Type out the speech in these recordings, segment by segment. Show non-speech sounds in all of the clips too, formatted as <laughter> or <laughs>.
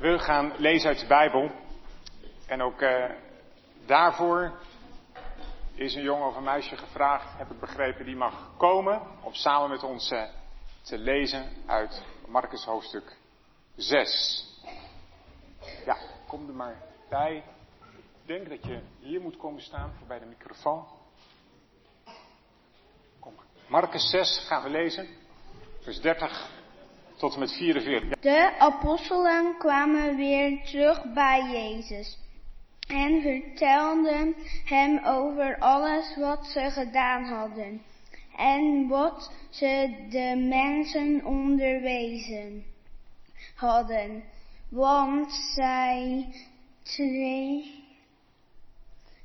We gaan lezen uit de Bijbel. En ook uh, daarvoor is een jongen of een meisje gevraagd, heb ik begrepen, die mag komen om samen met ons uh, te lezen uit Marcus hoofdstuk 6. Ja, kom er maar bij. Ik denk dat je hier moet komen staan voor bij de microfoon. Kom. Marcus 6 gaan we lezen, vers 30 tot met 44. De apostelen kwamen weer terug bij Jezus en vertelden hem over alles wat ze gedaan hadden en wat ze de mensen onderwezen hadden. Want zij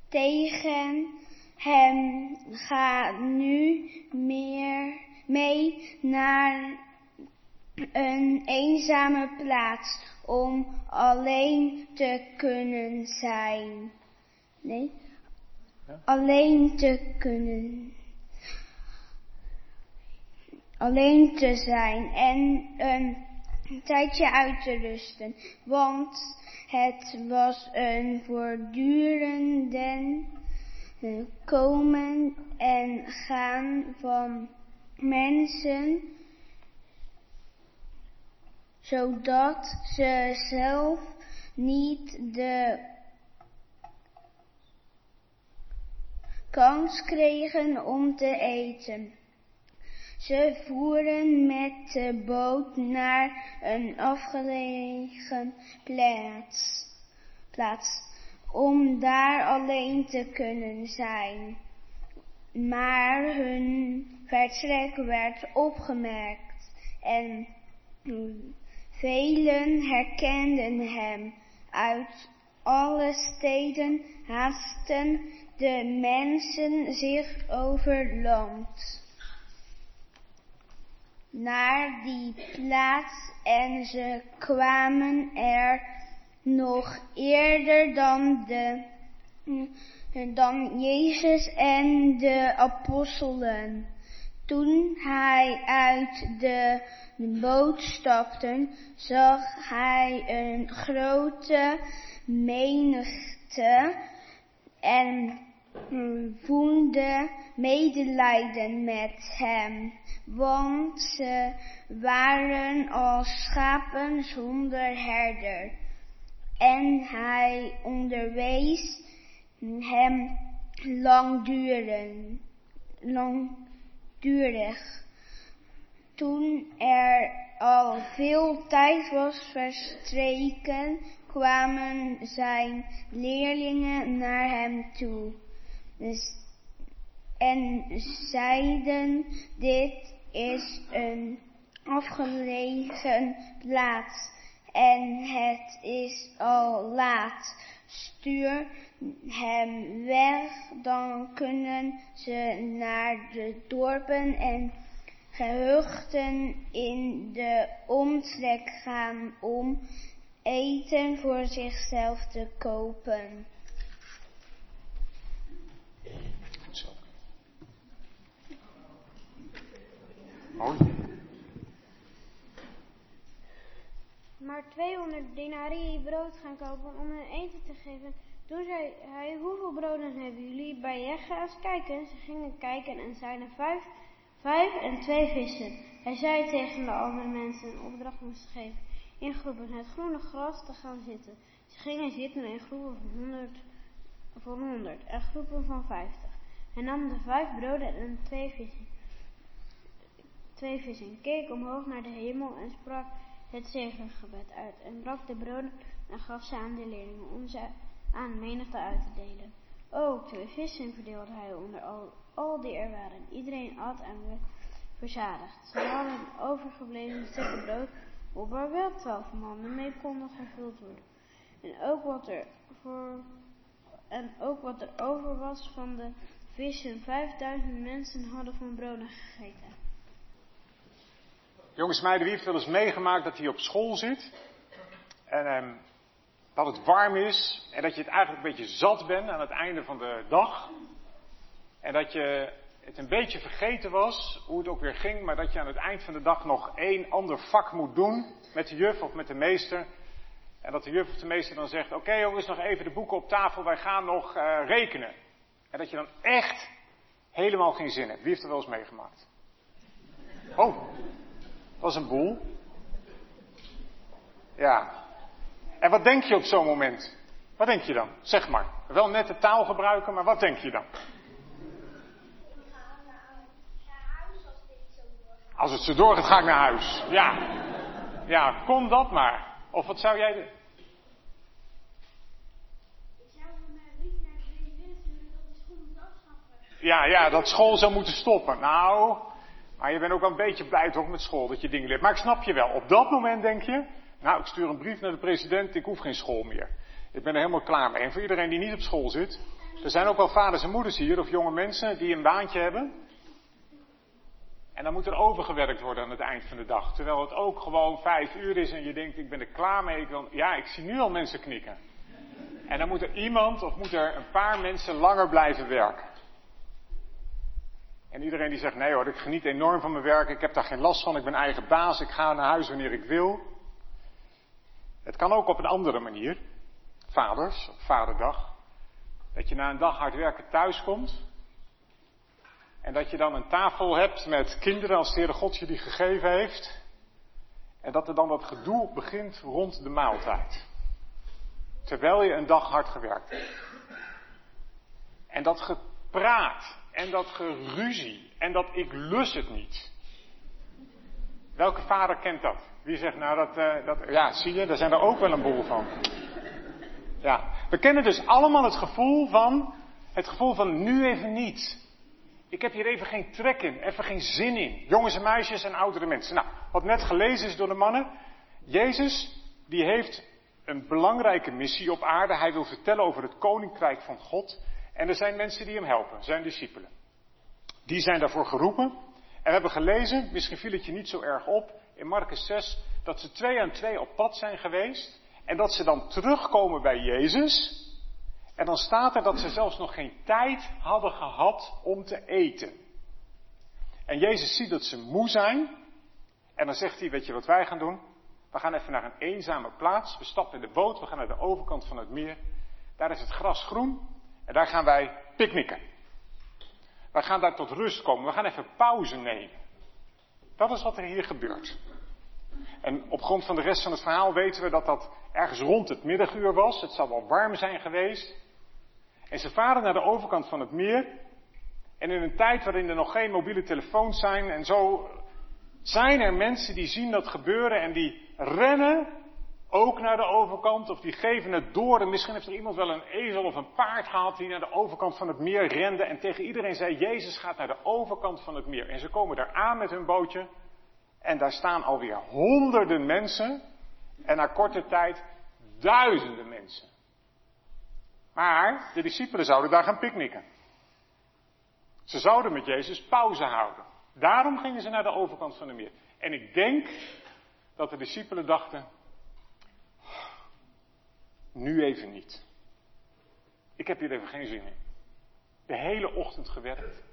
tegen hem ga nu meer mee naar een eenzame plaats om alleen te kunnen zijn. Nee, ja? alleen te kunnen. Alleen te zijn en een tijdje uit te rusten, want het was een voortdurende komen en gaan van mensen zodat ze zelf niet de kans kregen om te eten. Ze voeren met de boot naar een afgelegen plaats, plaats om daar alleen te kunnen zijn. Maar hun vertrek werd opgemerkt en Velen herkenden hem. Uit alle steden haasten de mensen zich over land naar die plaats en ze kwamen er nog eerder dan, de, dan Jezus en de apostelen. Toen hij uit de boot stapten, zag hij een grote menigte en voelde medelijden met hem, want ze waren als schapen zonder herder. En hij onderwees hem langdurig, langdurig toen er al veel tijd was verstreken, kwamen zijn leerlingen naar hem toe en zeiden, dit is een afgelegen plaats en het is al laat. Stuur hem weg, dan kunnen ze naar de dorpen en gehuchten in de omtrek gaan om eten voor zichzelf te kopen. Zo. Mooi. Maar 200 denarii brood gaan kopen om hen eten te geven. Toen zei hij, hoeveel broden hebben jullie bij je? Ga eens kijken. Ze gingen kijken en zeiden vijf Vijf en twee vissen. Hij zei tegen de andere mensen een opdracht moesten geven. In groepen het groene gras te gaan zitten. Ze gingen zitten in groepen van honderd, van honderd en groepen van vijftig. Hij nam de vijf broden en twee vissen. Twee vissen, keek omhoog naar de hemel en sprak het zegengebed uit. En brak de broden en gaf ze aan de leerlingen om ze aan menigte uit te delen. Ook twee vissen verdeelde hij onder al, al die er waren. Iedereen at en werd verzadigd. Ze hadden overgebleven stukken brood waar wel twaalf mannen mee konden gevuld worden. En ook wat er voor en ook wat er over was van de vissen. Vijfduizend mensen hadden van broden gegeten. Jongens, meiden, wie heeft wel eens meegemaakt dat hij op school zit? En um, dat het warm is en dat je het eigenlijk een beetje zat bent aan het einde van de dag. En dat je het een beetje vergeten was hoe het ook weer ging, maar dat je aan het eind van de dag nog één ander vak moet doen met de juf of met de meester. En dat de juf of de meester dan zegt, oké jongens, nog even de boeken op tafel, wij gaan nog uh, rekenen. En dat je dan echt helemaal geen zin hebt. Wie heeft er wel eens meegemaakt? Oh, dat is een boel. Ja. En wat denk je op zo'n moment? Wat denk je dan? Zeg maar. Wel net de taal gebruiken, maar wat denk je dan? Als het zo doorgaat, ga ik naar huis. Ja. Ja, kom dat maar. Of wat zou jij doen? Ja, ja, dat school zou moeten stoppen. Nou, maar je bent ook wel een beetje blij toch met school dat je dingen leert. Maar ik snap je wel. Op dat moment denk je, nou, ik stuur een brief naar de president, ik hoef geen school meer. Ik ben er helemaal klaar mee. En voor iedereen die niet op school zit, er zijn ook wel vaders en moeders hier, of jonge mensen, die een baantje hebben. En dan moet er overgewerkt worden aan het eind van de dag. Terwijl het ook gewoon vijf uur is en je denkt, ik ben er klaar mee. Ik ja, ik zie nu al mensen knikken. En dan moet er iemand of moet er een paar mensen langer blijven werken. En iedereen die zegt, nee hoor, ik geniet enorm van mijn werk, ik heb daar geen last van, ik ben eigen baas, ik ga naar huis wanneer ik wil. Het kan ook op een andere manier. Vaders, op vaderdag. Dat je na een dag hard werken thuis komt. En dat je dan een tafel hebt met kinderen als de Heere God je die gegeven heeft. En dat er dan dat gedoe begint rond de maaltijd. Terwijl je een dag hard gewerkt hebt. En dat gepraat en dat geruzie en dat ik lus het niet. Welke vader kent dat? Wie zegt nou dat, uh, dat, ja zie je, daar zijn er ook wel een boel van. Ja, we kennen dus allemaal het gevoel van, het gevoel van nu even niet. Ik heb hier even geen trek in, even geen zin in. Jongens en meisjes en oudere mensen. Nou, wat net gelezen is door de mannen. Jezus, die heeft een belangrijke missie op aarde. Hij wil vertellen over het koninkrijk van God. En er zijn mensen die hem helpen, zijn discipelen. Die zijn daarvoor geroepen. We hebben gelezen, misschien viel het je niet zo erg op, in Marcus 6, dat ze twee aan twee op pad zijn geweest. En dat ze dan terugkomen bij Jezus. En dan staat er dat ze zelfs nog geen tijd hadden gehad om te eten. En Jezus ziet dat ze moe zijn. En dan zegt hij, weet je wat wij gaan doen? We gaan even naar een eenzame plaats. We stappen in de boot, we gaan naar de overkant van het meer. Daar is het gras groen. En daar gaan wij picknicken. We gaan daar tot rust komen. We gaan even pauze nemen. Dat is wat er hier gebeurt. En op grond van de rest van het verhaal weten we dat dat ergens rond het middaguur was. Het zal wel warm zijn geweest. En ze varen naar de overkant van het meer. En in een tijd waarin er nog geen mobiele telefoons zijn en zo, zijn er mensen die zien dat gebeuren en die rennen ook naar de overkant of die geven het door. En misschien heeft er iemand wel een ezel of een paard gehad die naar de overkant van het meer rende en tegen iedereen zei, Jezus gaat naar de overkant van het meer. En ze komen daar aan met hun bootje en daar staan alweer honderden mensen en na korte tijd duizenden mensen. Maar de discipelen zouden daar gaan picknicken. Ze zouden met Jezus pauze houden. Daarom gingen ze naar de overkant van het meer. En ik denk dat de discipelen dachten, nu even niet. Ik heb hier even geen zin in. De hele ochtend gewerkt.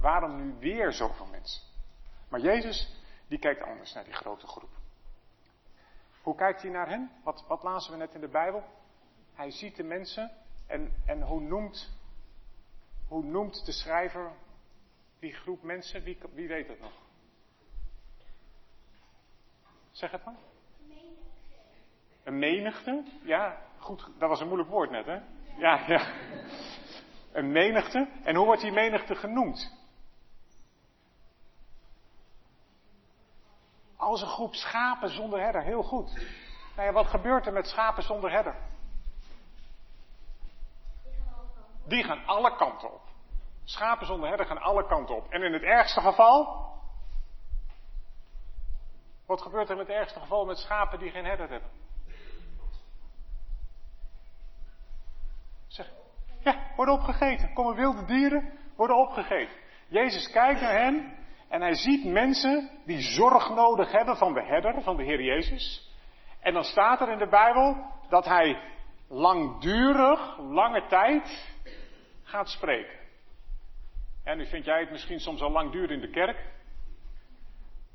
Waarom nu weer zoveel mensen? Maar Jezus, die kijkt anders naar die grote groep. Hoe kijkt hij naar hen? Wat, wat lazen we net in de Bijbel? Hij ziet de mensen en, en hoe, noemt, hoe noemt de schrijver die groep mensen? Wie, wie weet het nog? Zeg het maar. Een menigte? Ja, goed, dat was een moeilijk woord net, hè? Ja, ja. Een menigte. En hoe wordt die menigte genoemd? Als een groep schapen zonder herder, heel goed. Nou ja, wat gebeurt er met schapen zonder herder? Die gaan alle kanten op. Schapen zonder herder gaan alle kanten op. En in het ergste geval? Wat gebeurt er in het ergste geval met schapen die geen herder hebben? Zeg, ja, worden opgegeten. Komen wilde dieren, worden opgegeten. Jezus kijkt naar hen en hij ziet mensen die zorg nodig hebben van de herder, van de Heer Jezus. En dan staat er in de Bijbel dat hij langdurig, lange tijd gaat spreken. En nu vind jij het misschien soms al lang duren in de kerk.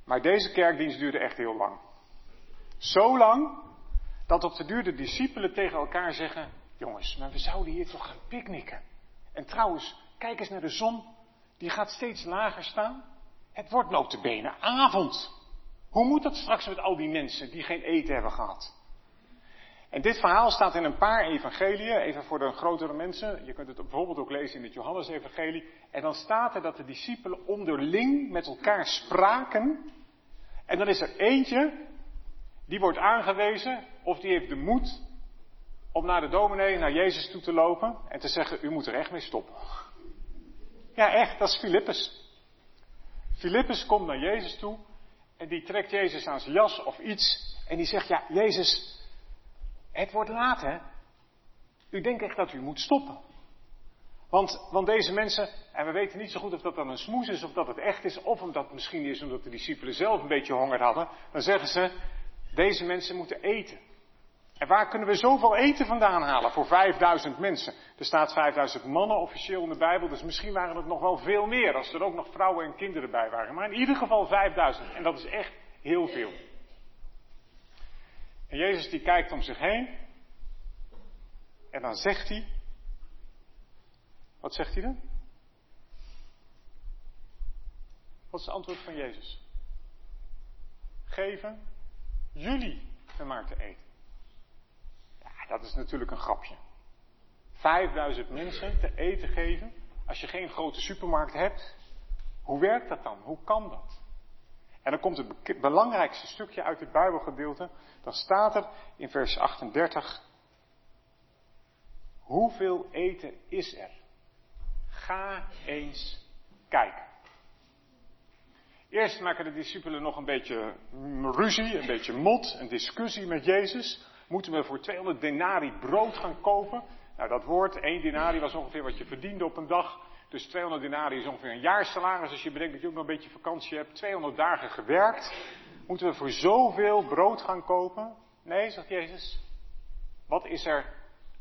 Maar deze kerkdienst duurde echt heel lang. Zo lang dat op de duur de discipelen tegen elkaar zeggen: Jongens, maar we zouden hier toch gaan picknicken. En trouwens, kijk eens naar de zon, die gaat steeds lager staan. Het wordt notabene avond. Hoe moet dat straks met al die mensen die geen eten hebben gehad? En dit verhaal staat in een paar evangeliën, even voor de grotere mensen. Je kunt het bijvoorbeeld ook lezen in het Johannes-evangelie. En dan staat er dat de discipelen onderling met elkaar spraken. En dan is er eentje, die wordt aangewezen, of die heeft de moed om naar de dominee, naar Jezus toe te lopen en te zeggen, u moet er echt mee stoppen. Ja, echt, dat is Filippus. Filippus komt naar Jezus toe en die trekt Jezus aan zijn jas of iets en die zegt, ja, Jezus, het wordt laat hè. U denkt echt dat u moet stoppen. Want, want deze mensen, en we weten niet zo goed of dat dan een smoes is of dat het echt is, of omdat misschien is omdat de discipelen zelf een beetje honger hadden, dan zeggen ze, deze mensen moeten eten. En waar kunnen we zoveel eten vandaan halen voor 5000 mensen? Er staat 5000 mannen officieel in de Bijbel, dus misschien waren het nog wel veel meer als er ook nog vrouwen en kinderen bij waren. Maar in ieder geval 5000 en dat is echt heel veel. En Jezus die kijkt om zich heen en dan zegt hij, wat zegt hij dan? Wat is het antwoord van Jezus? Geven jullie er maar te eten. Dat is natuurlijk een grapje. 5000 mensen te eten geven als je geen grote supermarkt hebt. Hoe werkt dat dan? Hoe kan dat? En dan komt het belangrijkste stukje uit het Bijbelgedeelte. Dan staat er in vers 38. Hoeveel eten is er? Ga eens kijken. Eerst maken de discipelen nog een beetje ruzie, een beetje mot, een discussie met Jezus. Moeten we voor 200 denari brood gaan kopen? Nou, dat woord, 1 denari was ongeveer wat je verdiende op een dag. Dus 200 denari is ongeveer een jaarsalaris. Als je bedenkt dat je ook nog een beetje vakantie hebt. 200 dagen gewerkt. Moeten we voor zoveel brood gaan kopen? Nee, zegt Jezus. Wat is er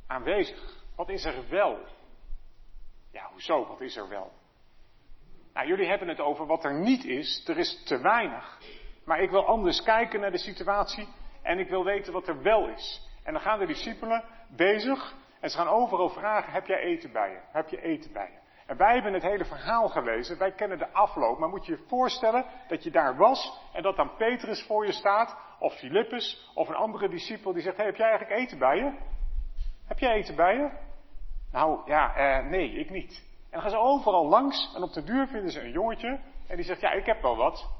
aanwezig? Wat is er wel? Ja, hoezo? Wat is er wel? Nou, jullie hebben het over wat er niet is. Er is te weinig. Maar ik wil anders kijken naar de situatie en ik wil weten wat er wel is. En dan gaan de discipelen bezig en ze gaan overal vragen, heb jij eten bij je? Heb je eten bij je? En wij hebben het hele verhaal gelezen, wij kennen de afloop, maar moet je je voorstellen dat je daar was en dat dan Petrus voor je staat, of Filippus, of een andere discipel die zegt, hey, heb jij eigenlijk eten bij je? Heb jij eten bij je? Nou, ja, eh, nee, ik niet. En dan gaan ze overal langs en op de duur vinden ze een jongetje en die zegt, ja, ik heb wel wat.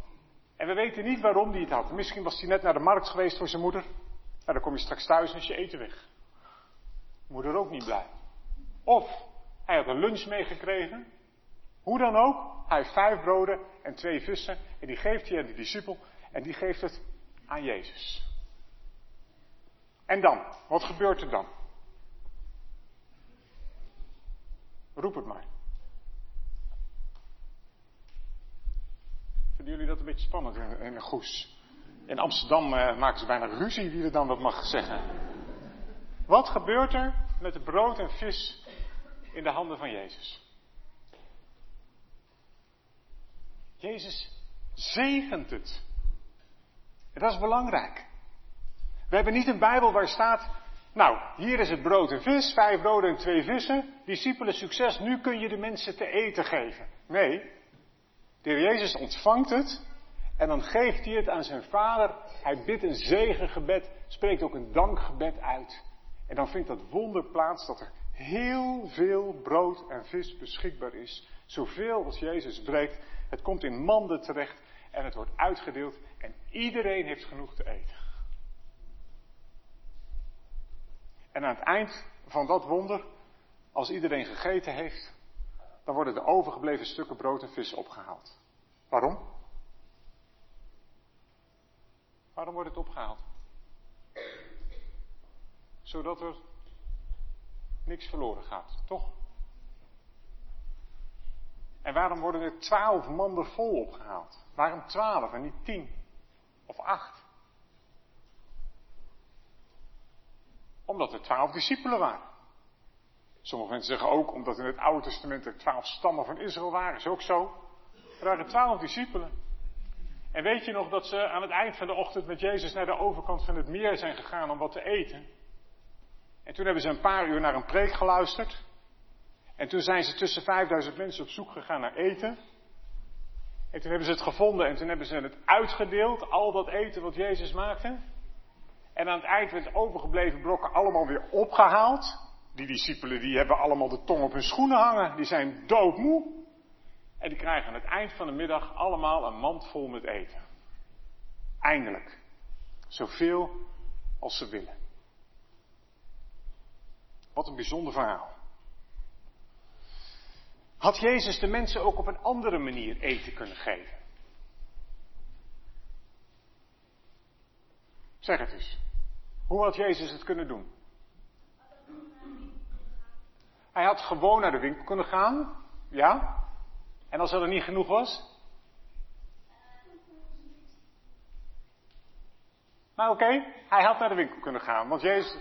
En we weten niet waarom die het had. Misschien was hij net naar de markt geweest voor zijn moeder. Nou, dan kom je straks thuis en is je eten weg. Moeder ook niet blij. Of hij had een lunch meegekregen. Hoe dan ook, hij heeft vijf broden en twee vissen. En die geeft hij aan de discipel. En die geeft het aan Jezus. En dan, wat gebeurt er dan? Roep het maar. Vinden jullie dat een beetje spannend in, in een goes? In Amsterdam uh, maken ze bijna ruzie wie er dan wat mag zeggen. Wat gebeurt er met het brood en vis in de handen van Jezus? Jezus zegent het. En dat is belangrijk. We hebben niet een Bijbel waar staat, nou, hier is het brood en vis, vijf broden en twee vissen, discipelen succes, nu kun je de mensen te eten geven. Nee, de heer Jezus ontvangt het en dan geeft hij het aan zijn vader. Hij bidt een zegengebed, spreekt ook een dankgebed uit. En dan vindt dat wonder plaats dat er heel veel brood en vis beschikbaar is. Zoveel als Jezus breekt. Het komt in manden terecht en het wordt uitgedeeld en iedereen heeft genoeg te eten. En aan het eind van dat wonder, als iedereen gegeten heeft, dan worden de overgebleven stukken brood en vis opgehaald. Waarom? Waarom wordt het opgehaald? Zodat er niks verloren gaat, toch? En waarom worden er twaalf manden vol opgehaald? Waarom twaalf en niet tien of acht? Omdat er twaalf discipelen waren. Sommige mensen zeggen ook omdat in het Oude Testament er twaalf stammen van Israël waren. Is ook zo. Er waren twaalf discipelen. En weet je nog dat ze aan het eind van de ochtend met Jezus naar de overkant van het meer zijn gegaan om wat te eten? En toen hebben ze een paar uur naar een preek geluisterd. En toen zijn ze tussen 5000 mensen op zoek gegaan naar eten. En toen hebben ze het gevonden en toen hebben ze het uitgedeeld, al dat eten wat Jezus maakte. En aan het eind werd overgebleven brokken allemaal weer opgehaald. Die discipelen die hebben allemaal de tong op hun schoenen hangen. Die zijn doodmoe. En die krijgen aan het eind van de middag allemaal een mand vol met eten. Eindelijk. Zoveel als ze willen. Wat een bijzonder verhaal. Had Jezus de mensen ook op een andere manier eten kunnen geven? Zeg het eens. Hoe had Jezus het kunnen doen? Hij had gewoon naar de winkel kunnen gaan. Ja? En als er niet genoeg was? Maar oké, hij had naar de winkel kunnen gaan. Want Jezus,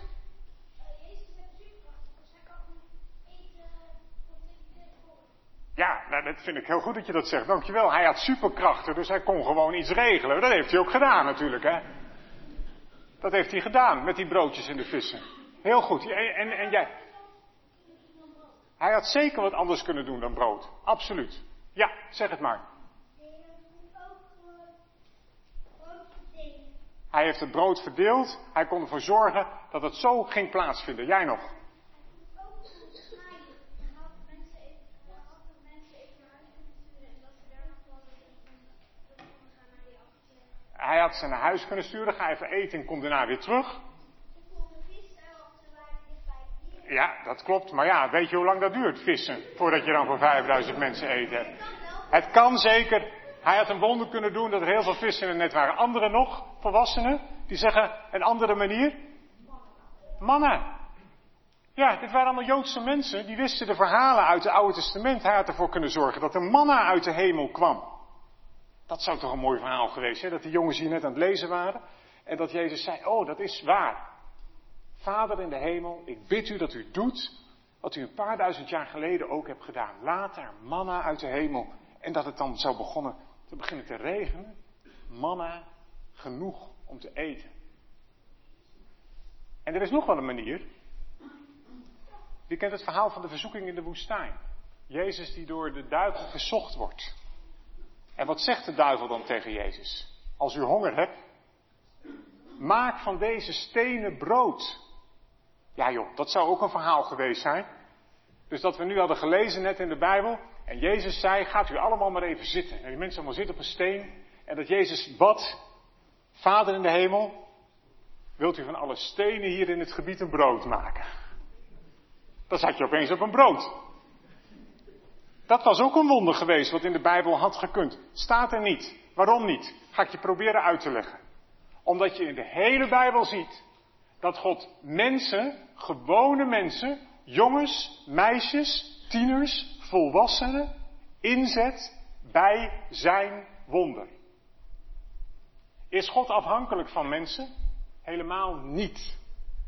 Ja, nou, dat vind ik heel goed dat je dat zegt. Dankjewel. Hij had superkrachten, dus hij kon gewoon iets regelen. Dat heeft hij ook gedaan natuurlijk, hè. Dat heeft hij gedaan met die broodjes en de vissen. Heel goed. En, en jij? Hij had zeker wat anders kunnen doen dan brood. Absoluut. Ja, zeg het maar. Hij heeft het brood verdeeld. Hij kon ervoor zorgen dat het zo ging plaatsvinden. Jij nog? Hij had ze naar huis kunnen sturen, ga even eten en kom daarna weer terug. Ja, dat klopt. Maar ja, weet je hoe lang dat duurt, vissen, voordat je dan voor 5000 mensen eten hebt? Het kan zeker. Hij had een wonder kunnen doen dat er heel veel vissen in het net waren. Anderen nog, volwassenen, die zeggen een andere manier. Mannen. Ja, dit waren allemaal Joodse mensen, die wisten de verhalen uit het Oude Testament. Hij had ervoor kunnen zorgen dat er manna uit de hemel kwam. Dat zou toch een mooi verhaal geweest zijn, dat die jongens hier net aan het lezen waren. En dat Jezus zei, oh dat is waar. Vader in de hemel, ik bid u dat u doet wat u een paar duizend jaar geleden ook hebt gedaan. Laat daar manna uit de hemel. En dat het dan zou begonnen, te beginnen te regenen. Manna, genoeg om te eten. En er is nog wel een manier. Wie kent het verhaal van de verzoeking in de woestijn? Jezus die door de duivel verzocht wordt. En wat zegt de duivel dan tegen Jezus? Als u honger hebt, maak van deze stenen brood. Ja joh, dat zou ook een verhaal geweest zijn. Dus dat we nu hadden gelezen net in de Bijbel. En Jezus zei, gaat u allemaal maar even zitten. En die mensen allemaal zitten op een steen. En dat Jezus bad, Vader in de hemel, wilt u van alle stenen hier in het gebied een brood maken? Dan zat je opeens op een brood. Dat was ook een wonder geweest wat in de Bijbel had gekund. Staat er niet. Waarom niet? Ga ik je proberen uit te leggen. Omdat je in de hele Bijbel ziet dat God mensen, gewone mensen, jongens, meisjes, tieners, volwassenen, inzet bij zijn wonder. Is God afhankelijk van mensen? Helemaal niet.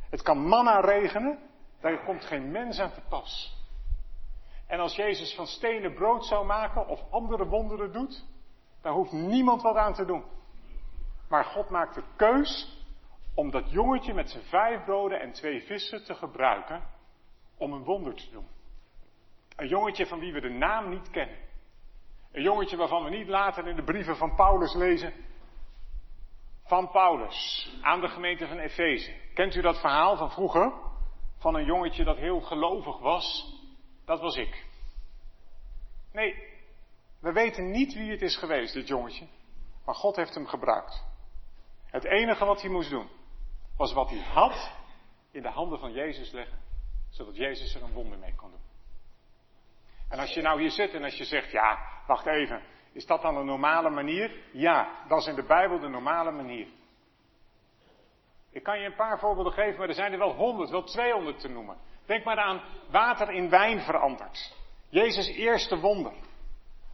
Het kan manna regenen, daar komt geen mens aan te pas. En als Jezus van stenen brood zou maken of andere wonderen doet, daar hoeft niemand wat aan te doen. Maar God maakt de keus om dat jongetje met zijn vijf broden en twee vissen te gebruiken om een wonder te doen. Een jongetje van wie we de naam niet kennen. Een jongetje waarvan we niet later in de brieven van Paulus lezen. Van Paulus aan de gemeente van Efeze. Kent u dat verhaal van vroeger? Van een jongetje dat heel gelovig was dat was ik. Nee, we weten niet wie het is geweest, dit jongetje. Maar God heeft hem gebruikt. Het enige wat hij moest doen, was wat hij had in de handen van Jezus leggen, zodat Jezus er een wonder mee kon doen. En als je nou hier zit en als je zegt, ja, wacht even, is dat dan een normale manier? Ja, dat is in de Bijbel de normale manier. Ik kan je een paar voorbeelden geven, maar er zijn er wel honderd, wel tweehonderd te noemen. Denk maar aan water in wijn veranderd. Jezus' eerste wonder.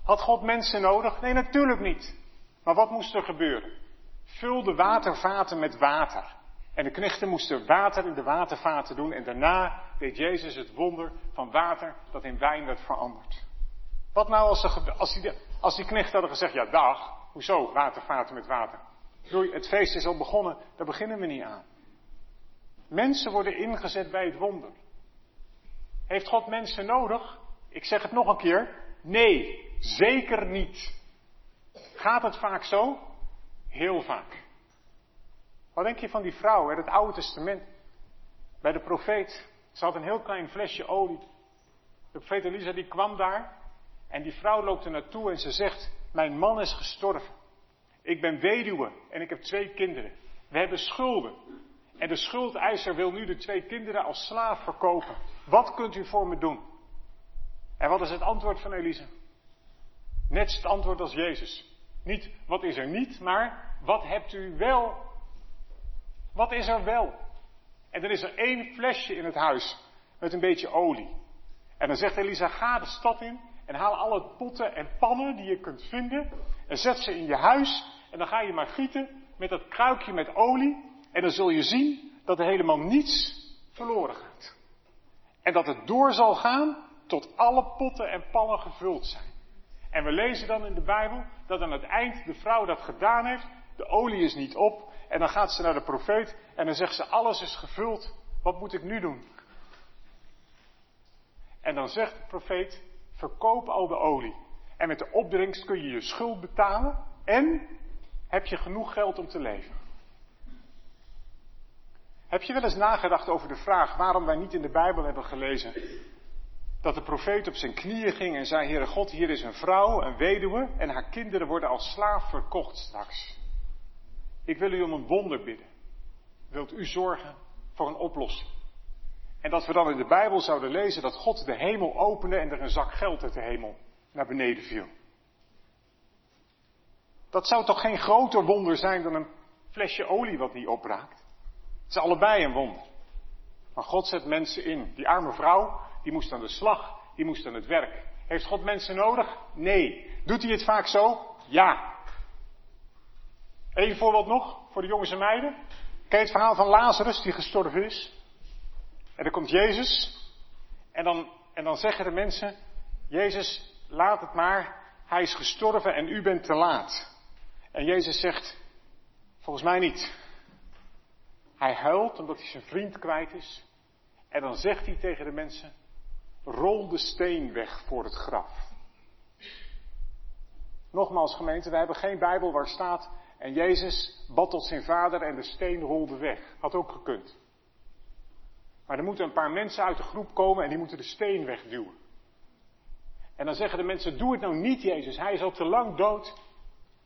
Had God mensen nodig? Nee, natuurlijk niet. Maar wat moest er gebeuren? Vul de watervaten met water. En de knechten moesten water in de watervaten doen. En daarna deed Jezus het wonder van water dat in wijn werd veranderd. Wat nou als, als, die, als die knechten hadden gezegd, ja dag, Hoezo watervaten met water? Doei, het feest is al begonnen, daar beginnen we niet aan. Mensen worden ingezet bij het wonder. Heeft God mensen nodig? Ik zeg het nog een keer. Nee, zeker niet. Gaat het vaak zo? Heel vaak. Wat denk je van die vrouw uit het Oude Testament? Bij de profeet. Ze had een heel klein flesje olie. De profeet Elisa die kwam daar. En die vrouw loopt er naartoe en ze zegt: Mijn man is gestorven. Ik ben weduwe en ik heb twee kinderen. We hebben schulden. En de schuldeiser wil nu de twee kinderen als slaaf verkopen. Wat kunt u voor me doen? En wat is het antwoord van Elisa? Net het antwoord als Jezus. Niet wat is er niet, maar wat hebt u wel? Wat is er wel? En dan is er één flesje in het huis met een beetje olie. En dan zegt Elisa, ga de stad in en haal alle potten en pannen die je kunt vinden en zet ze in je huis en dan ga je maar gieten met dat kruikje met olie en dan zul je zien dat er helemaal niets verloren gaat. En dat het door zal gaan tot alle potten en pannen gevuld zijn. En we lezen dan in de Bijbel dat aan het eind de vrouw dat gedaan heeft, de olie is niet op, en dan gaat ze naar de profeet en dan zegt ze, alles is gevuld, wat moet ik nu doen? En dan zegt de profeet, verkoop al de olie. En met de opbrengst kun je je schuld betalen en heb je genoeg geld om te leven. Heb je wel eens nagedacht over de vraag waarom wij niet in de Bijbel hebben gelezen dat de profeet op zijn knieën ging en zei: Heere God, hier is een vrouw, een weduwe, en haar kinderen worden als slaaf verkocht straks. Ik wil u om een wonder bidden. Wilt u zorgen voor een oplossing? En dat we dan in de Bijbel zouden lezen dat God de hemel opende en er een zak geld uit de hemel naar beneden viel. Dat zou toch geen groter wonder zijn dan een flesje olie wat niet opraakt? Het is allebei een wonder. Maar God zet mensen in. Die arme vrouw, die moest aan de slag, die moest aan het werk. Heeft God mensen nodig? Nee. Doet hij het vaak zo? Ja. Eén voorbeeld nog voor de jongens en meiden. Ken het verhaal van Lazarus die gestorven is? En dan komt Jezus. En dan, en dan zeggen de mensen: Jezus, laat het maar. Hij is gestorven en u bent te laat. En Jezus zegt: Volgens mij niet. Hij huilt omdat hij zijn vriend kwijt is. En dan zegt hij tegen de mensen: Rol de steen weg voor het graf. Nogmaals, gemeente, wij hebben geen Bijbel waar staat. En Jezus bad tot zijn vader en de steen rolde weg. Had ook gekund. Maar er moeten een paar mensen uit de groep komen en die moeten de steen wegduwen. En dan zeggen de mensen: Doe het nou niet, Jezus. Hij is al te lang dood.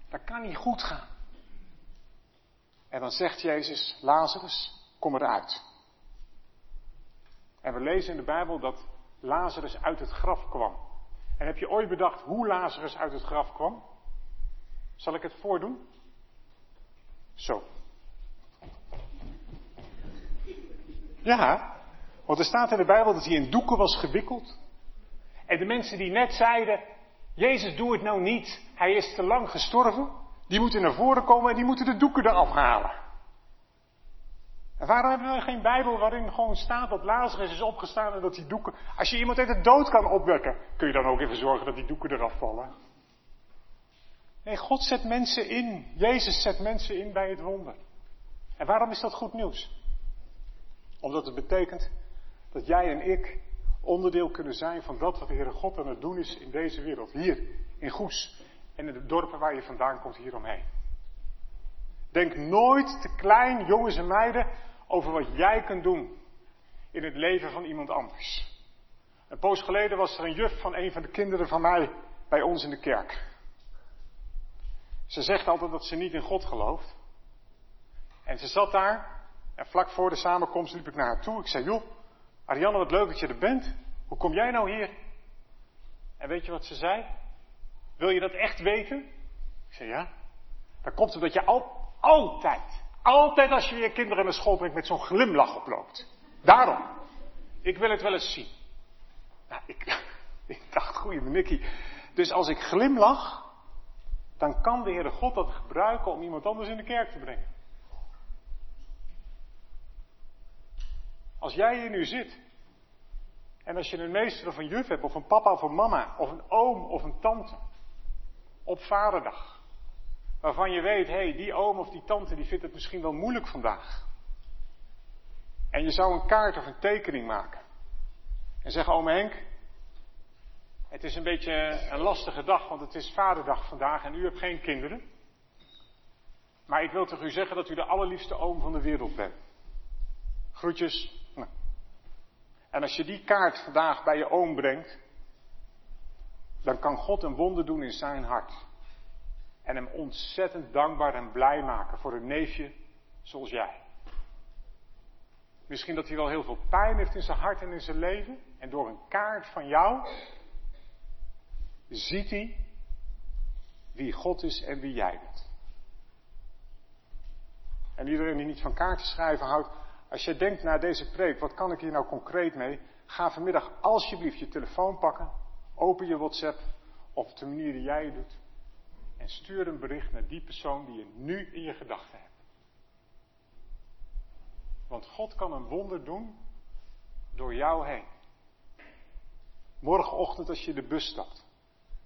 Dat kan niet goed gaan. En dan zegt Jezus: Lazarus, kom eruit. En we lezen in de Bijbel dat Lazarus uit het graf kwam. En heb je ooit bedacht hoe Lazarus uit het graf kwam? Zal ik het voordoen? Zo. Ja, want er staat in de Bijbel dat hij in doeken was gewikkeld. En de mensen die net zeiden, Jezus doe het nou niet, hij is te lang gestorven, die moeten naar voren komen en die moeten de doeken eraf halen. En waarom hebben we geen Bijbel waarin gewoon staat dat Lazarus is opgestaan en dat die doeken. Als je iemand uit de dood kan opwekken, kun je dan ook even zorgen dat die doeken eraf vallen? Nee, God zet mensen in. Jezus zet mensen in bij het wonder. En waarom is dat goed nieuws? Omdat het betekent dat jij en ik onderdeel kunnen zijn van dat wat de Heere God aan het doen is in deze wereld. Hier, in Goes en in de dorpen waar je vandaan komt hieromheen. Denk nooit te klein, jongens en meiden, over wat jij kunt doen in het leven van iemand anders. Een poos geleden was er een juf van een van de kinderen van mij bij ons in de kerk. Ze zegt altijd dat ze niet in God gelooft. En ze zat daar en vlak voor de samenkomst liep ik naar haar toe. Ik zei, joh, Ariane, wat leuk dat je er bent. Hoe kom jij nou hier? En weet je wat ze zei? Wil je dat echt weten? Ik zei, ja. Dan komt het dat je al, altijd, altijd als je je kinderen naar school brengt met zo'n glimlach oploopt. Daarom. Ik wil het wel eens zien. Nou, ik, <laughs> ik dacht, goeie Nicky. Dus als ik glimlach, dan kan de Heere God dat gebruiken om iemand anders in de kerk te brengen. Als jij hier nu zit, en als je een meester of een juf hebt, of een papa of een mama, of een oom of een tante, op vaderdag, Waarvan je weet, hé, hey, die oom of die tante die vindt het misschien wel moeilijk vandaag. En je zou een kaart of een tekening maken. En zeggen, oom Henk, het is een beetje een lastige dag, want het is vaderdag vandaag en u hebt geen kinderen. Maar ik wil tegen u zeggen dat u de allerliefste oom van de wereld bent. Groetjes. Nou. En als je die kaart vandaag bij je oom brengt, dan kan God een wonder doen in zijn hart. En hem ontzettend dankbaar en blij maken voor een neefje zoals jij. Misschien dat hij wel heel veel pijn heeft in zijn hart en in zijn leven. En door een kaart van jou ziet hij wie God is en wie jij bent. En iedereen die niet van kaarten schrijven houdt, als je denkt naar deze preek, wat kan ik hier nou concreet mee? Ga vanmiddag alsjeblieft je telefoon pakken, open je WhatsApp op de manier die jij het doet. En stuur een bericht naar die persoon die je nu in je gedachten hebt. Want God kan een wonder doen door jou heen. Morgenochtend als je de bus stapt,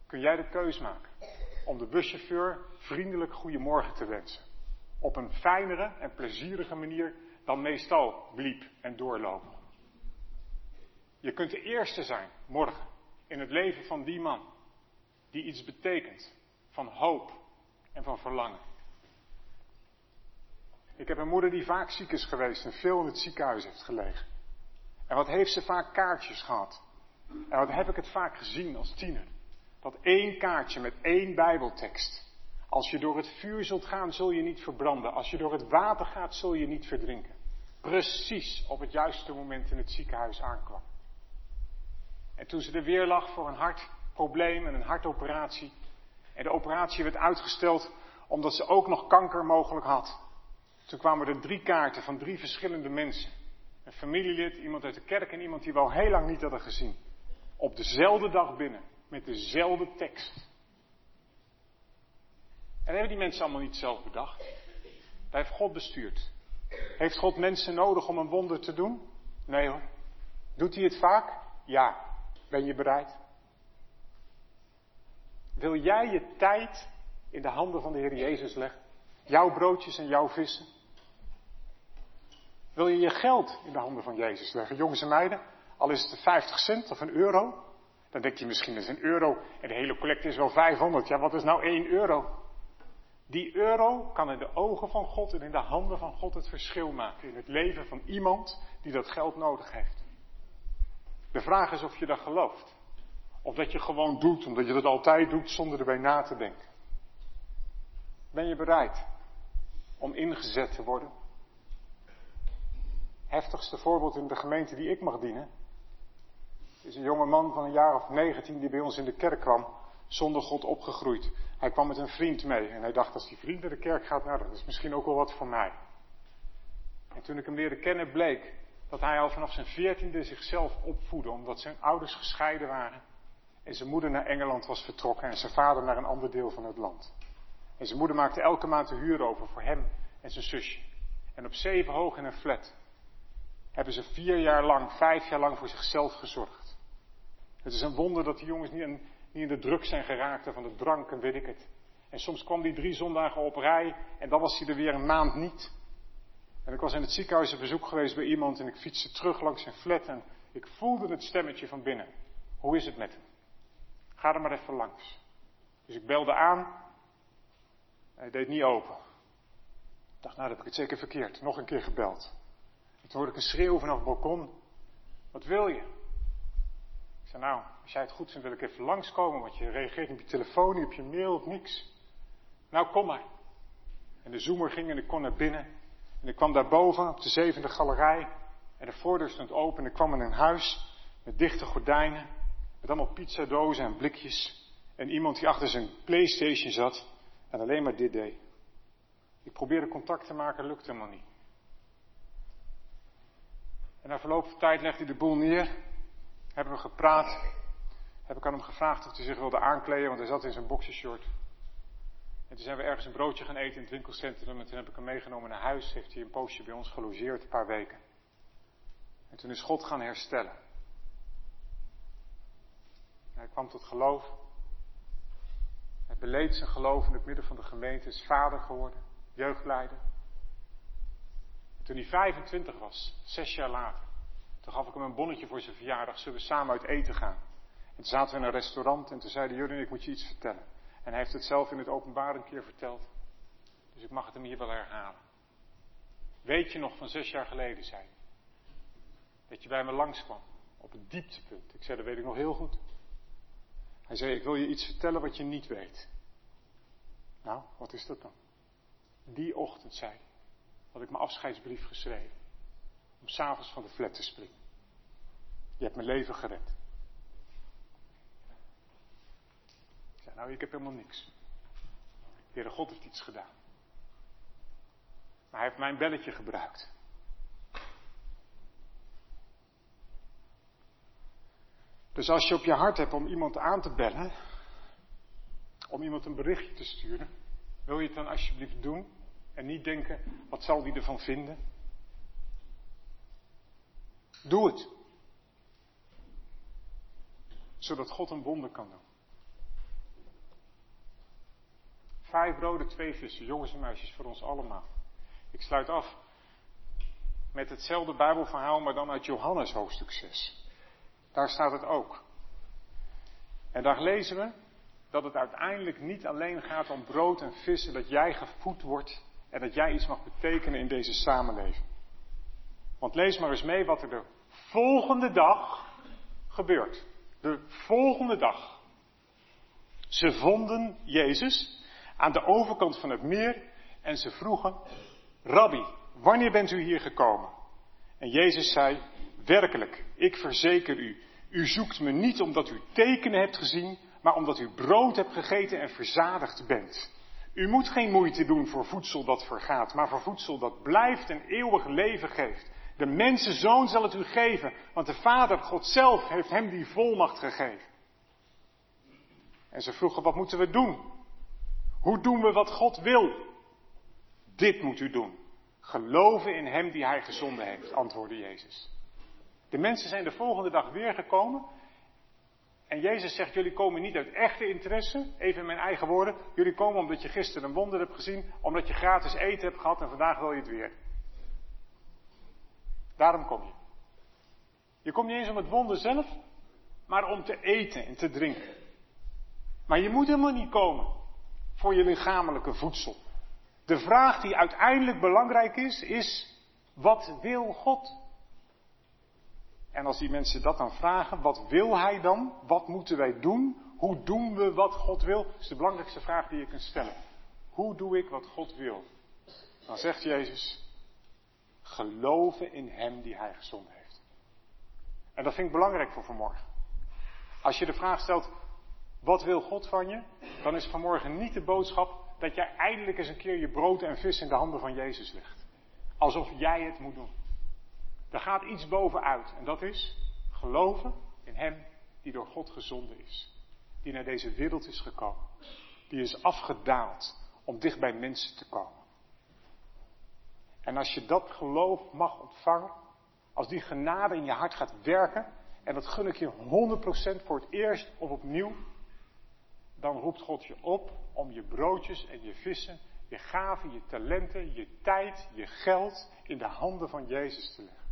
kun jij de keus maken om de buschauffeur vriendelijk goedemorgen te wensen. Op een fijnere en plezierige manier dan meestal bliep en doorlopen. Je kunt de eerste zijn, morgen, in het leven van die man, die iets betekent van hoop en van verlangen. Ik heb een moeder die vaak ziek is geweest en veel in het ziekenhuis heeft gelegen. En wat heeft ze vaak kaartjes gehad? En wat heb ik het vaak gezien als tiener? Dat één kaartje met één Bijbeltekst. Als je door het vuur zult gaan, zul je niet verbranden. Als je door het water gaat, zul je niet verdrinken. Precies op het juiste moment in het ziekenhuis aankwam. En toen ze er weer lag voor een hartprobleem en een hartoperatie. En de operatie werd uitgesteld omdat ze ook nog kanker mogelijk had. Toen kwamen er drie kaarten van drie verschillende mensen. Een familielid, iemand uit de kerk en iemand die we al heel lang niet hadden gezien. Op dezelfde dag binnen, met dezelfde tekst. En hebben die mensen allemaal niet zelf bedacht. Daar heeft God bestuurd. Heeft God mensen nodig om een wonder te doen? Nee hoor. Doet hij het vaak? Ja. Ben je bereid? Wil jij je tijd in de handen van de Heer Jezus leggen? Jouw broodjes en jouw vissen? Wil je je geld in de handen van Jezus leggen? Jongens en meiden, al is het 50 cent of een euro. Dan denk je misschien dat is een euro en de hele collecte is wel 500. Ja, wat is nou 1 euro? Die euro kan in de ogen van God en in de handen van God het verschil maken in het leven van iemand die dat geld nodig heeft. De vraag is of je dat gelooft. Of dat je gewoon doet, omdat je dat altijd doet zonder erbij na te denken. Ben je bereid om ingezet te worden? Heftigste voorbeeld in de gemeente die ik mag dienen, is een jonge man van een jaar of 19 die bij ons in de kerk kwam, zonder God opgegroeid. Hij kwam met een vriend mee en hij dacht als die vriend naar de kerk gaat, nou dat is misschien ook wel wat voor mij. En toen ik hem leerde kennen bleek dat hij al vanaf zijn veertiende zichzelf opvoedde, omdat zijn ouders gescheiden waren. En zijn moeder naar Engeland was vertrokken en zijn vader naar een ander deel van het land. En zijn moeder maakte elke maand de huur over voor hem en zijn zusje. En op zeven hoog in een flat hebben ze vier jaar lang, vijf jaar lang voor zichzelf gezorgd. Het is een wonder dat die jongens niet in, in de druk zijn geraakt van de drank en weet ik het. En soms kwam die drie zondagen op rij en dan was hij er weer een maand niet. En ik was in het ziekenhuis op bezoek geweest bij iemand en ik fietste terug langs zijn flat en ik voelde het stemmetje van binnen. Hoe is het met hem? Ga er maar even langs. Dus ik belde aan. Hij deed niet open. Ik dacht, nou, dat heb ik het zeker verkeerd. Nog een keer gebeld. En toen hoorde ik een schreeuw vanaf het balkon. Wat wil je? Zei, nou, als jij het goed vindt, wil ik even langskomen, want je reageert niet op je telefoon, niet op je mail, op niks. Nou, kom maar. En de zoomer ging en ik kon naar binnen. En ik kwam daarboven op de zevende galerij. En de voordeur stond open en ik kwam in een huis met dichte gordijnen. Met allemaal pizzadozen en blikjes. En iemand die achter zijn Playstation zat en alleen maar dit deed. Ik probeerde contact te maken, lukte helemaal niet. En na verloop van tijd legde hij de boel neer. Hebben we gepraat. Heb ik aan hem gevraagd of hij zich wilde aankleden, want hij zat in zijn boxershort. En toen zijn we ergens een broodje gaan eten in het winkelcentrum. En toen heb ik hem meegenomen naar huis. Heeft hij een poosje bij ons gelogeerd, een paar weken. En toen is God gaan herstellen. Hij kwam tot geloof. Hij beleed zijn geloof in het midden van de gemeente, is vader geworden, jeugdleider. toen hij 25 was, zes jaar later, toen gaf ik hem een bonnetje voor zijn verjaardag, zullen we samen uit eten gaan. En toen zaten we in een restaurant en toen zeiden Jurgen, ik moet je iets vertellen. En hij heeft het zelf in het openbaar een keer verteld. Dus ik mag het hem hier wel herhalen. Weet je nog van zes jaar geleden, zei hij. Dat je bij me langskwam. Op het dieptepunt. Ik zei, dat weet ik nog heel goed. Hij zei, ik wil je iets vertellen wat je niet weet. Nou, wat is dat dan? Die ochtend, zei hij, had ik mijn afscheidsbrief geschreven. Om s'avonds van de flat te springen. Je hebt mijn leven gered. Ik zei, nou, ik heb helemaal niks. Heere God heeft iets gedaan. Maar hij heeft mijn belletje gebruikt. Dus als je op je hart hebt om iemand aan te bellen, om iemand een berichtje te sturen, wil je het dan alsjeblieft doen en niet denken, wat zal die ervan vinden? Doe het. Zodat God een wonder kan doen. Vijf broden, twee vissen, jongens en meisjes, voor ons allemaal. Ik sluit af met hetzelfde Bijbelverhaal, maar dan uit Johannes hoofdstuk 6. Daar staat het ook. En daar lezen we dat het uiteindelijk niet alleen gaat om brood en vissen, dat jij gevoed wordt en dat jij iets mag betekenen in deze samenleving. Want lees maar eens mee wat er de volgende dag gebeurt. De volgende dag. Ze vonden Jezus aan de overkant van het meer en ze vroegen, Rabbi, wanneer bent u hier gekomen? En Jezus zei, werkelijk, ik verzeker u, u zoekt me niet omdat u tekenen hebt gezien, maar omdat u brood hebt gegeten en verzadigd bent. U moet geen moeite doen voor voedsel dat vergaat, maar voor voedsel dat blijft en eeuwig leven geeft. De mensenzoon zal het u geven, want de Vader, God zelf, heeft hem die volmacht gegeven. En ze vroegen, wat moeten we doen? Hoe doen we wat God wil? Dit moet u doen. Geloven in Hem die Hij gezonden heeft, antwoordde Jezus. De mensen zijn de volgende dag weer gekomen. En Jezus zegt, jullie komen niet uit echte interesse, even in mijn eigen woorden. Jullie komen omdat je gisteren een wonder hebt gezien, omdat je gratis eten hebt gehad en vandaag wil je het weer. Daarom kom je. Je komt niet eens om het wonder zelf, maar om te eten en te drinken. Maar je moet helemaal niet komen voor je lichamelijke voedsel. De vraag die uiteindelijk belangrijk is, is, wat wil God? En als die mensen dat dan vragen, wat wil Hij dan? Wat moeten wij doen? Hoe doen we wat God wil? Dat is de belangrijkste vraag die je kunt stellen. Hoe doe ik wat God wil? Dan zegt Jezus, geloven in Hem die Hij gezonden heeft. En dat vind ik belangrijk voor vanmorgen. Als je de vraag stelt, wat wil God van je? Dan is vanmorgen niet de boodschap dat jij eindelijk eens een keer je brood en vis in de handen van Jezus legt. Alsof jij het moet doen. Daar gaat iets bovenuit. En dat is geloven in Hem die door God gezonden is. Die naar deze wereld is gekomen. Die is afgedaald om dicht bij mensen te komen. En als je dat geloof mag ontvangen, als die genade in je hart gaat werken, en dat gun ik je 100% voor het eerst of opnieuw, dan roept God je op om je broodjes en je vissen, je gaven, je talenten, je tijd, je geld in de handen van Jezus te leggen.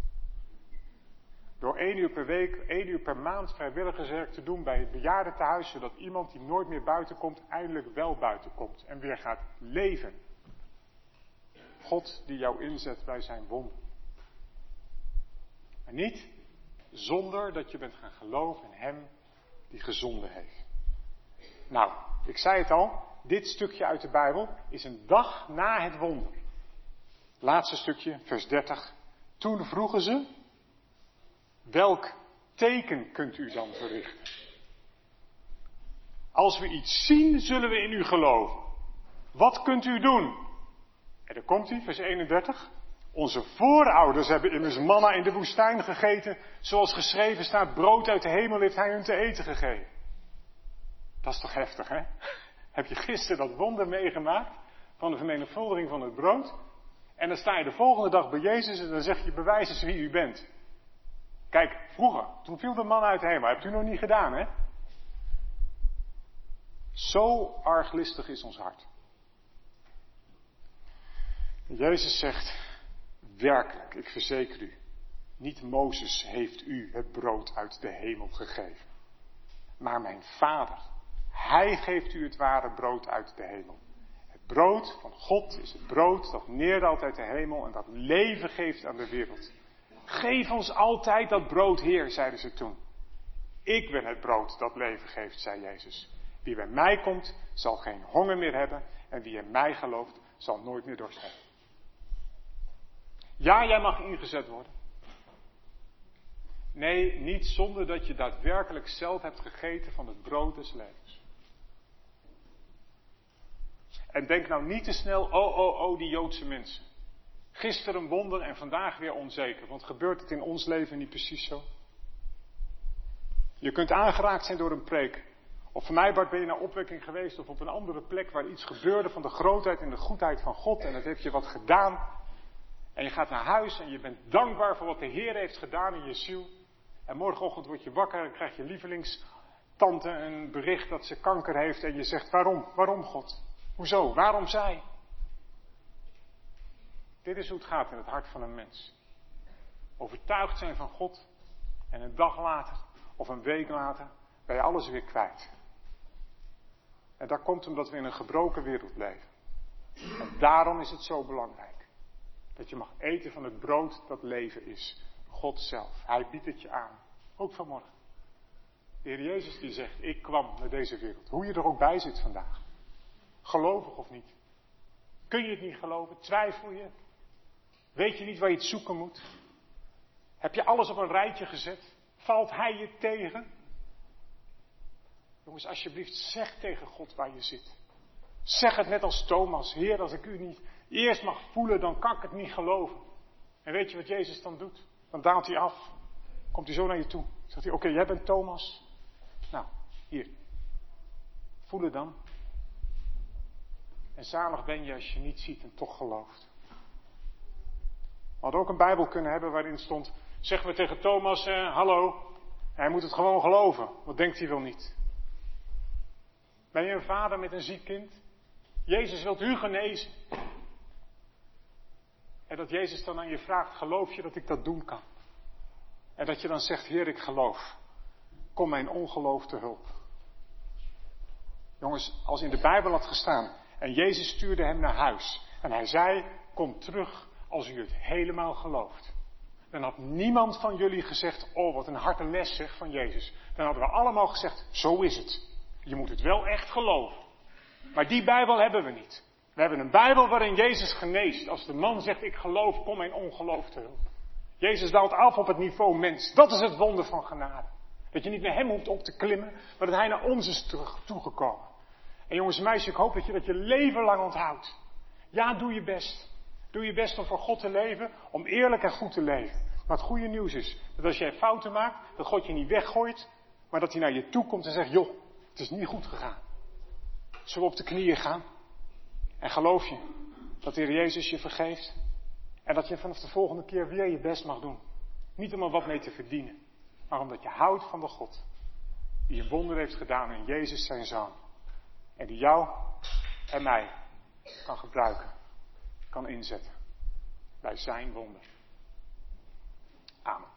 Door één uur per week, één uur per maand vrijwilligerswerk te doen bij het bejaardentehuis, zodat iemand die nooit meer buiten komt, eindelijk wel buiten komt en weer gaat leven. God die jou inzet bij zijn wonder. En niet zonder dat je bent gaan geloven in Hem die gezonden heeft. Nou, ik zei het al, dit stukje uit de Bijbel is een dag na het wonder. Laatste stukje, vers 30. Toen vroegen ze, welk teken kunt u dan verrichten? Als we iets zien, zullen we in u geloven. Wat kunt u doen? En dan komt hij, vers 31. Onze voorouders hebben immers manna in de woestijn gegeten, zoals geschreven staat, brood uit de hemel heeft hij hun te eten gegeven. Dat is toch heftig, hè? Heb je gisteren dat wonder meegemaakt van de vermenigvuldiging van het brood? En dan sta je de volgende dag bij Jezus en dan zeg je, bewijs eens wie u bent. Kijk, vroeger, toen viel de man uit de hemel. Hebt u nog niet gedaan, hè? Zo arglistig is ons hart. Jezus zegt, werkelijk, ik verzeker u, niet Mozes heeft u het brood uit de hemel gegeven, maar mijn Vader. Hij geeft u het ware brood uit de hemel. Het brood van God is het brood dat neerdaalt uit de hemel en dat leven geeft aan de wereld. Geef ons altijd dat brood, Heer, zeiden ze toen. Ik ben het brood dat leven geeft, zei Jezus. Wie bij mij komt, zal geen honger meer hebben en wie in mij gelooft, zal nooit meer dorst hebben. Ja, jij mag ingezet worden. Nee, niet zonder dat je daadwerkelijk zelf hebt gegeten van het brood des levens. En denk nou niet te snel, oh, oh, oh, die Joodse mensen. Gisteren een wonder en vandaag weer onzeker. Want gebeurt het in ons leven niet precies zo? Je kunt aangeraakt zijn door een preek. Of voor mij, Bart, ben je naar opwekking geweest of op een andere plek waar iets gebeurde van de grootheid en de goedheid van God. En dat heeft je wat gedaan. En je gaat naar huis en je bent dankbaar voor wat de Heer heeft gedaan in je ziel. En morgenochtend word je wakker en krijg je lievelingstante een bericht dat ze kanker heeft. En je zegt, waarom? Waarom God? Hoezo? Waarom zij? Dit is hoe het gaat in het hart van een mens. Overtuigd zijn van God en een dag later of een week later ben je alles weer kwijt. En dat komt omdat we in een gebroken wereld leven. En daarom is het zo belangrijk dat je mag eten van het brood dat leven is. God zelf. Hij biedt het je aan. Ook vanmorgen. De Heer Jezus die zegt, ik kwam naar deze wereld. Hoe je er ook bij zit vandaag. Gelovig of niet. Kun je het niet geloven? Twijfel je? Weet je niet waar je het zoeken moet? Heb je alles op een rijtje gezet? Valt hij je tegen? Jongens, alsjeblieft, zeg tegen God waar je zit. Zeg het net als Thomas. Heer, als ik u niet eerst mag voelen, dan kan ik het niet geloven. En weet je wat Jezus dan doet? Dan daalt hij af. Komt hij zo naar je toe. Zegt hij, oké, jij bent Thomas. Nou, hier. Voel het dan. En zalig ben je als je niet ziet en toch gelooft. We hadden ook een Bijbel kunnen hebben waarin stond, zeggen we tegen Thomas, eh, hallo, hij moet het gewoon geloven. Wat denkt hij wel niet? Ben je een vader met een ziek kind? Jezus wilt u genezen. En dat Jezus dan aan je vraagt, geloof je dat ik dat doen kan? En dat je dan zegt, Heer, ik geloof. Kom mijn ongeloof te hulp. Jongens, als in de Bijbel had gestaan en Jezus stuurde hem naar huis en hij zei, kom terug als u het helemaal gelooft. Dan had niemand van jullie gezegd, oh wat een harte les zeg van Jezus. Dan hadden we allemaal gezegd, zo is het. Je moet het wel echt geloven. Maar die Bijbel hebben we niet. We hebben een Bijbel waarin Jezus geneest. Als de man zegt, ik geloof, kom mijn ongeloof te hulp. Jezus daalt af op het niveau mens. Dat is het wonder van genade. Dat je niet naar hem hoeft op te klimmen, maar dat hij naar ons is toegekomen. En jongens en meisjes, ik hoop dat je dat je leven lang onthoudt. Ja, doe je best. Doe je best om voor God te leven, om eerlijk en goed te leven. Maar het goede nieuws is dat als jij fouten maakt, dat God je niet weggooit, maar dat hij naar je toe komt en zegt, joh, het is niet goed gegaan. Zullen we op de knieën gaan? En geloof je dat Heer Jezus je vergeeft? En dat je vanaf de volgende keer weer je best mag doen. Niet om er wat mee te verdienen, maar omdat je houdt van de God die een wonder heeft gedaan in Jezus zijn Zoon. En die jou en mij kan gebruiken kan inzetten bij zijn wonder. Amen.